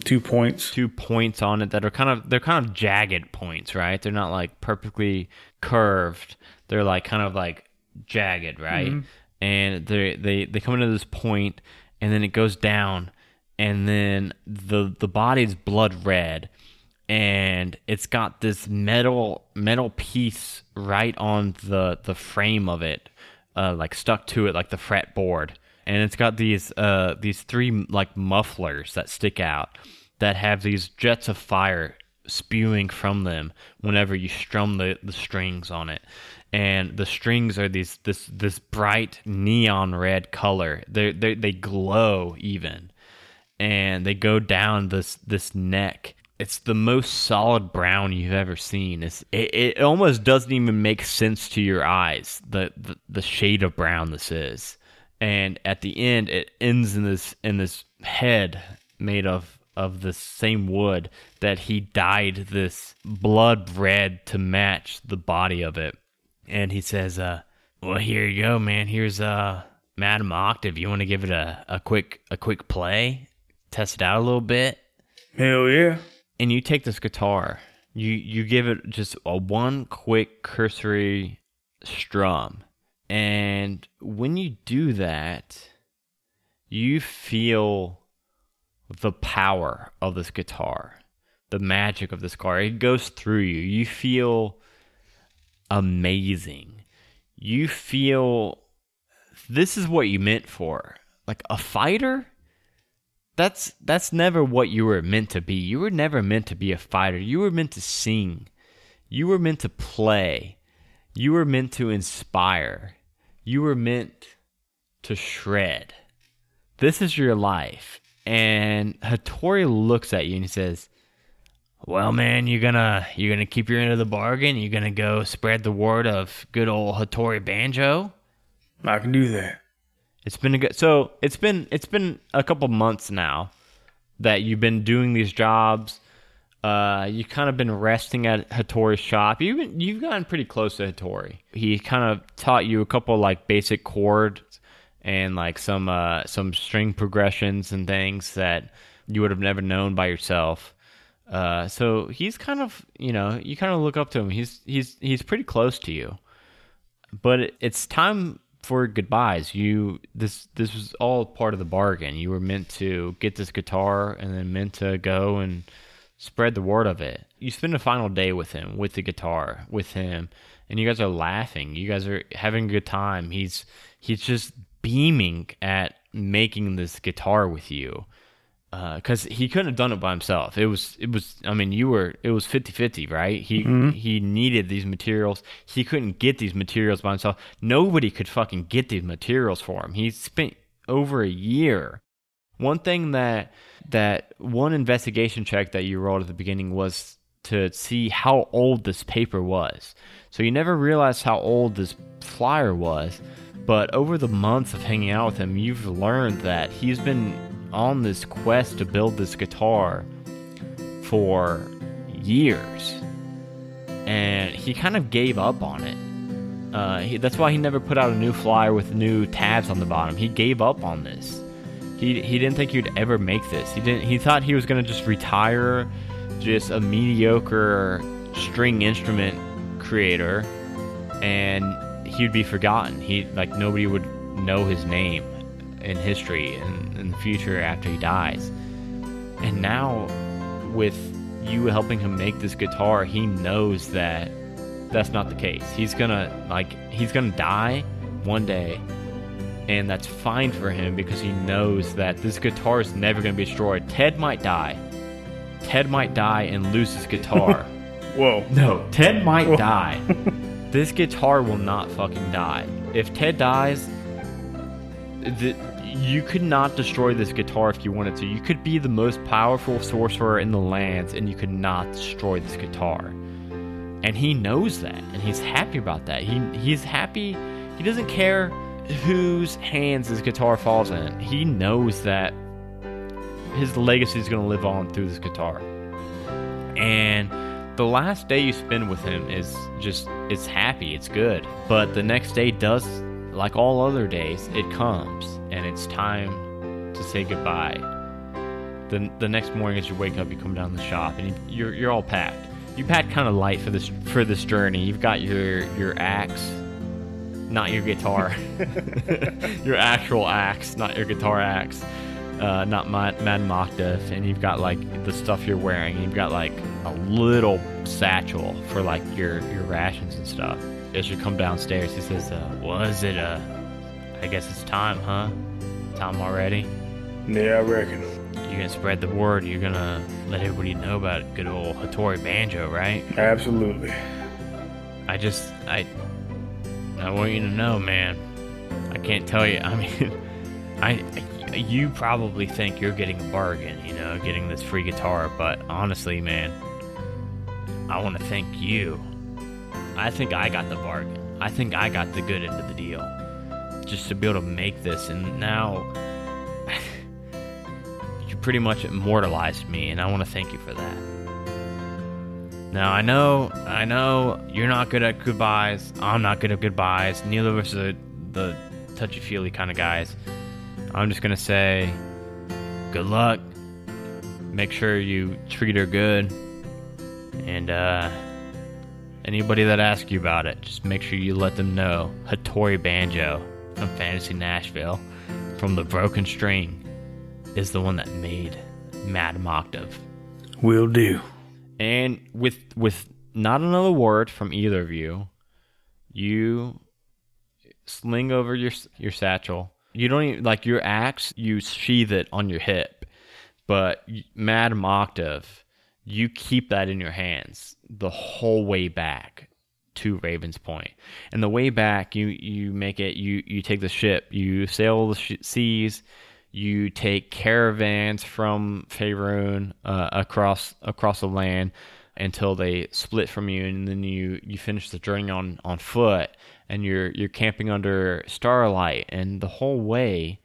Two points. two points on it that are kind of they're kind of jagged points, right? They're not like perfectly curved. They're like kind of like jagged, right? And they they they come into this point, and then it goes down, and then the the body's blood red, and it's got this metal metal piece right on the the frame of it, uh, like stuck to it like the fretboard, and it's got these uh these three like mufflers that stick out that have these jets of fire spewing from them whenever you strum the, the strings on it. And the strings are these this this bright neon red color. They they they glow even. And they go down this this neck. It's the most solid brown you've ever seen. It's, it, it almost doesn't even make sense to your eyes the, the the shade of brown this is and at the end it ends in this in this head made of of the same wood that he dyed this blood red to match the body of it. And he says, uh, well, here you go, man. Here's uh Madam Octave. You want to give it a, a quick a quick play? Test it out a little bit? Hell yeah. And you take this guitar. You you give it just a one quick cursory strum. And when you do that, you feel the power of this guitar, the magic of this guitar. It goes through you. You feel amazing. You feel this is what you meant for. Like a fighter? That's that's never what you were meant to be. You were never meant to be a fighter. You were meant to sing. You were meant to play. You were meant to inspire. You were meant to shred. This is your life and Hattori looks at you and he says, "Well, man, you're gonna you're gonna keep your end of the bargain. You're gonna go spread the word of good old Hattori Banjo." I can do that. It's been a good so it's been it's been a couple months now that you've been doing these jobs. Uh, you've kind of been resting at Hattori's shop. You've been, you've gotten pretty close to Hattori. He kind of taught you a couple like basic chords and like some uh, some string progressions and things that you would have never known by yourself. Uh, so he's kind of you know you kind of look up to him. He's he's he's pretty close to you, but it, it's time for goodbyes. You this this was all part of the bargain. You were meant to get this guitar and then meant to go and spread the word of it. You spend a final day with him, with the guitar, with him, and you guys are laughing. You guys are having a good time. He's he's just beaming at making this guitar with you because uh, he couldn't have done it by himself. It was, it was. I mean, you were. It was 50-50, right? He mm-hmm. he needed these materials. He couldn't get these materials by himself. Nobody could fucking get these materials for him. He spent over a year. One thing that that one investigation check that you rolled at the beginning was to see how old this paper was. So you never realized how old this flyer was but over the months of hanging out with him, you've learned that he's been on this quest to build this guitar for years. And he kind of gave up on it. Uh, he, that's why he never put out a new flyer with new tabs on the bottom. He gave up on this. He, he didn't think he'd ever make this. He didn't. He thought he was gonna just retire, just a mediocre string instrument creator, and he'd be forgotten. He like nobody would know his name in history and in the future after he dies. And now, with you helping him make this guitar, he knows that that's not the case. He's gonna like he's gonna die one day, and that's fine for him because he knows that this guitar is never gonna be destroyed. Ted might die. Ted might die and lose his guitar. Whoa. No, Ted might Whoa. die. This guitar will not fucking die. If Ted dies, the, you could not destroy this guitar if you wanted to. You could be the most powerful sorcerer in the lands and you could not destroy this guitar. And he knows that and he's happy about that. He he's happy. He doesn't care whose hands this guitar falls in. He knows that his legacy is going to live on through this guitar. And the last day you spend with him is just it's happy, it's good. But the next day does like all other days, it comes and it's time to say goodbye. The, the next morning as you wake up, you come down the shop and you're you're all packed. You packed kind of light for this for this journey. You've got your your axe, not your guitar, your actual axe, not your guitar axe uh, not Mad, Mad Octave, and you've got like the stuff you're wearing. You've got like a little satchel for like your your rations and stuff. As you come downstairs, he says, uh, "Was it? Uh, I guess it's time, huh?" time already? Yeah, I reckon. You're gonna spread the word. You're gonna let everybody know about good old Hattori Banjo, right? Absolutely. I just, I, I want you to know, man. I can't tell you. I mean, I, you probably think you're getting a bargain, you know, getting this free guitar, but honestly, man, I want to thank you. I think I got the bargain. I think I got the good end of the deal. Just to be able to make this, and now you pretty much immortalized me, and I want to thank you for that. Now I know, I know you're not good at goodbyes. I'm not good at goodbyes. Neither of us are the touchy-feely kind of guys. I'm just gonna say, good luck. Make sure you treat her good, and uh, anybody that asks you about it, just make sure you let them know Hattori Banjo from Fantasy Nashville, from the Broken String, is the one that made Madam Octave. Will do. And with with not another word from either of you, you sling over your your satchel. You don't even like your axe. You sheath it on your hip, but Madam Octave, you keep that in your hands the whole way back to Ravens Point. And the way back, you you make it. You you take the ship. You sail the sh- seas. You take caravans from Faerun uh, across across the land until they split from you, and then you you finish the journey on on foot, and you're you're camping under starlight, and the whole way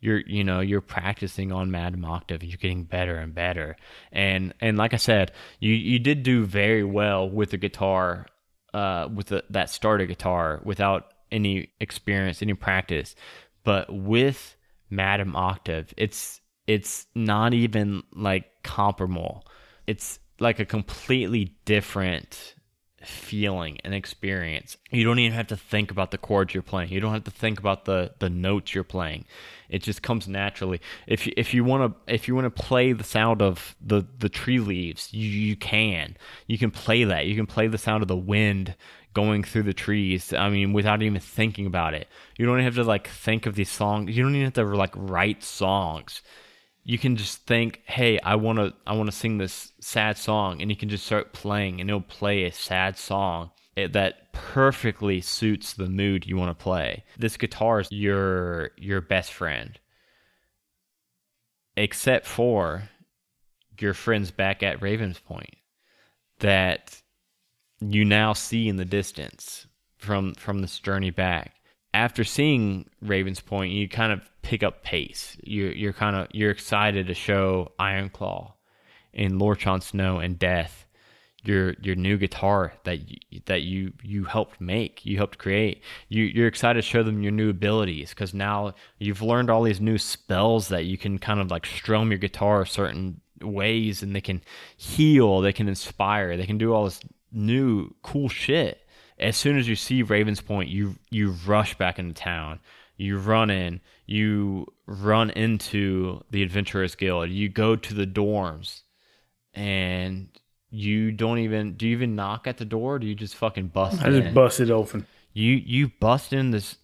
you're you know you're practicing on Madam Octave. You're getting better and better, and and like I said, you you did do very well with the guitar, uh, with the, that starter guitar without any experience, any practice, but with Madam Octave, it's it's not even like comparable. It's like a completely different feeling and experience. You don't even have to think about the chords you're playing. You don't have to think about the the notes you're playing. It just comes naturally. If you, if you want to if you want to play the sound of the the tree leaves, you you can. You can play that. You can play the sound of the wind going through the trees. I mean, without even thinking about it. You don't have to like think of these songs. You don't even have to like write songs you can just think, "Hey, I want to I want to sing this sad song." And you can just start playing and it'll play a sad song eh, that perfectly suits the mood you want to play. This guitar is your your best friend. Except for your friends back at Ravens Point that you now see in the distance from from this journey back after seeing Ravens Point, you kind of pick up pace. You're you're kind of you're excited to show Iron Claw and Lord Jon Snow and Death your your new guitar that you, that you you helped make, you helped create. You you're excited to show them your new abilities because now you've learned all these new spells that you can kind of like strum your guitar certain ways, and they can heal, they can inspire, they can do all this new cool shit as soon as you see Ravens Point, you you rush back into town. You run in. You run into the Adventurers Guild. You go to the dorms, and you don't even do you even knock at the door? Or do you just fucking bust? I just in? busted open. You you bust in this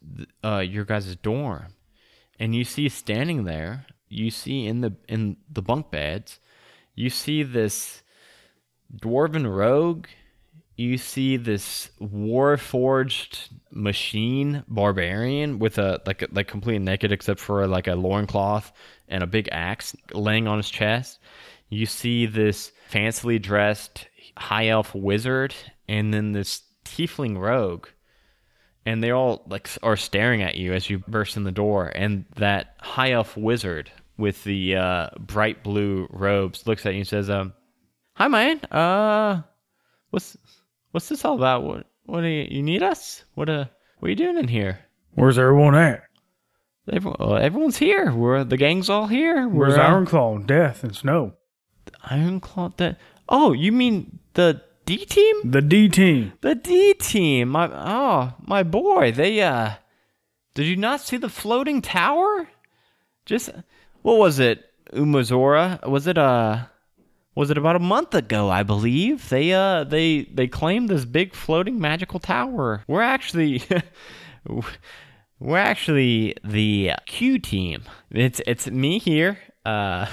uh your guys' dorm, and you see standing there. You see in the in the bunk beds, you see this dwarven rogue you see this war-forged machine barbarian with a like like completely naked except for like a loincloth and a big axe laying on his chest. You see this fancily dressed high elf wizard and then this tiefling rogue. And they all like are staring at you as you burst in the door. And that high elf wizard with the uh, bright blue robes looks at you and says, um, "Hi, man. Uh, what's what's this all about? What what do you, you need us? What uh what are you doing in here? Where's everyone at? Everyone, uh, everyone's here. We're the gang's all here. We're Where's uh, Ironclaw and Death and Snow? Ironclaw? That oh, you mean the D team? The D team. The D team. My oh my boy. They uh, did you not see the floating tower? Just what was it? Umazora? Was it uh? Was it about a month ago i believe they uh they they claimed this big floating magical tower we're actually We're actually the Q team. It's it's me here, uh,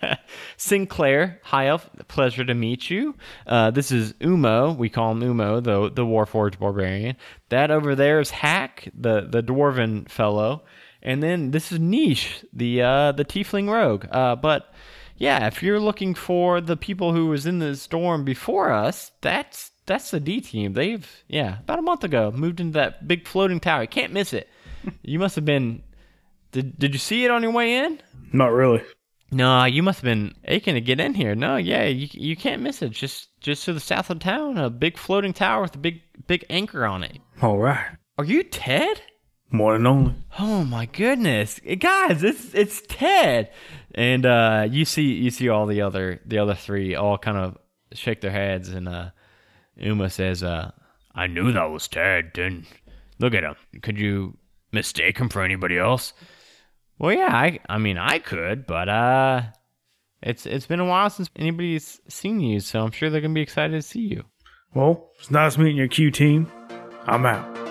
Sinclair. Hi, Elf. Pleasure to meet you. Uh, this is Umo. We call him Umo, the the Warforged barbarian. That over there is Hack, the the dwarven fellow, and then this is Niche, the uh, the Tiefling rogue. Uh, but yeah, if you're looking for the people who was in the storm before us, that's that's the D team. They've yeah, about a month ago moved into that big floating tower. You can't miss it. you must have been. Did Did you see it on your way in? Not really. No, you must have been aching to get in here. No, yeah, you you can't miss it. Just just to the south of town, a big floating tower with a big big anchor on it. All right. Are you Ted? More than only. Oh my goodness, guys, it's it's Ted, and uh, you see you see all the other the other three all kind of shake their heads, and uh, Uma says, uh, "I knew that was Ted. Didn't look at him. Could you mistake him for anybody else?" Well, yeah, I I mean I could, but uh, it's it's been a while since anybody's seen you, so I'm sure they're gonna be excited to see you. Well, it's nice meeting your Q team. I'm out.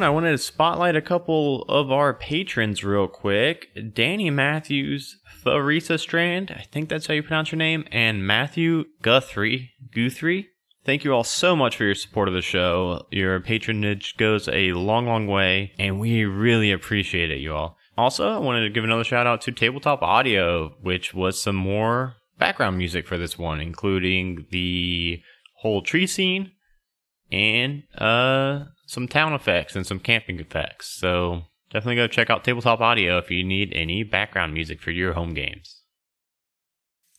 I wanted to spotlight a couple of our patrons real quick. Danny Matthews, Theresa Strand, I think that's how you pronounce your name, and Matthew Guthrie. Guthrie. Thank you all so much for your support of the show. Your patronage goes a long, long way, and we really appreciate it, you all. Also, I wanted to give another shout out to Tabletop Audio, which was some more background music for this one, including the whole tree scene and uh some town effects and some camping effects. So definitely go check out Tabletop Audio if you need any background music for your home games.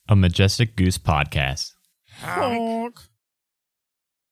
A Majestic Goose Podcast. Honk.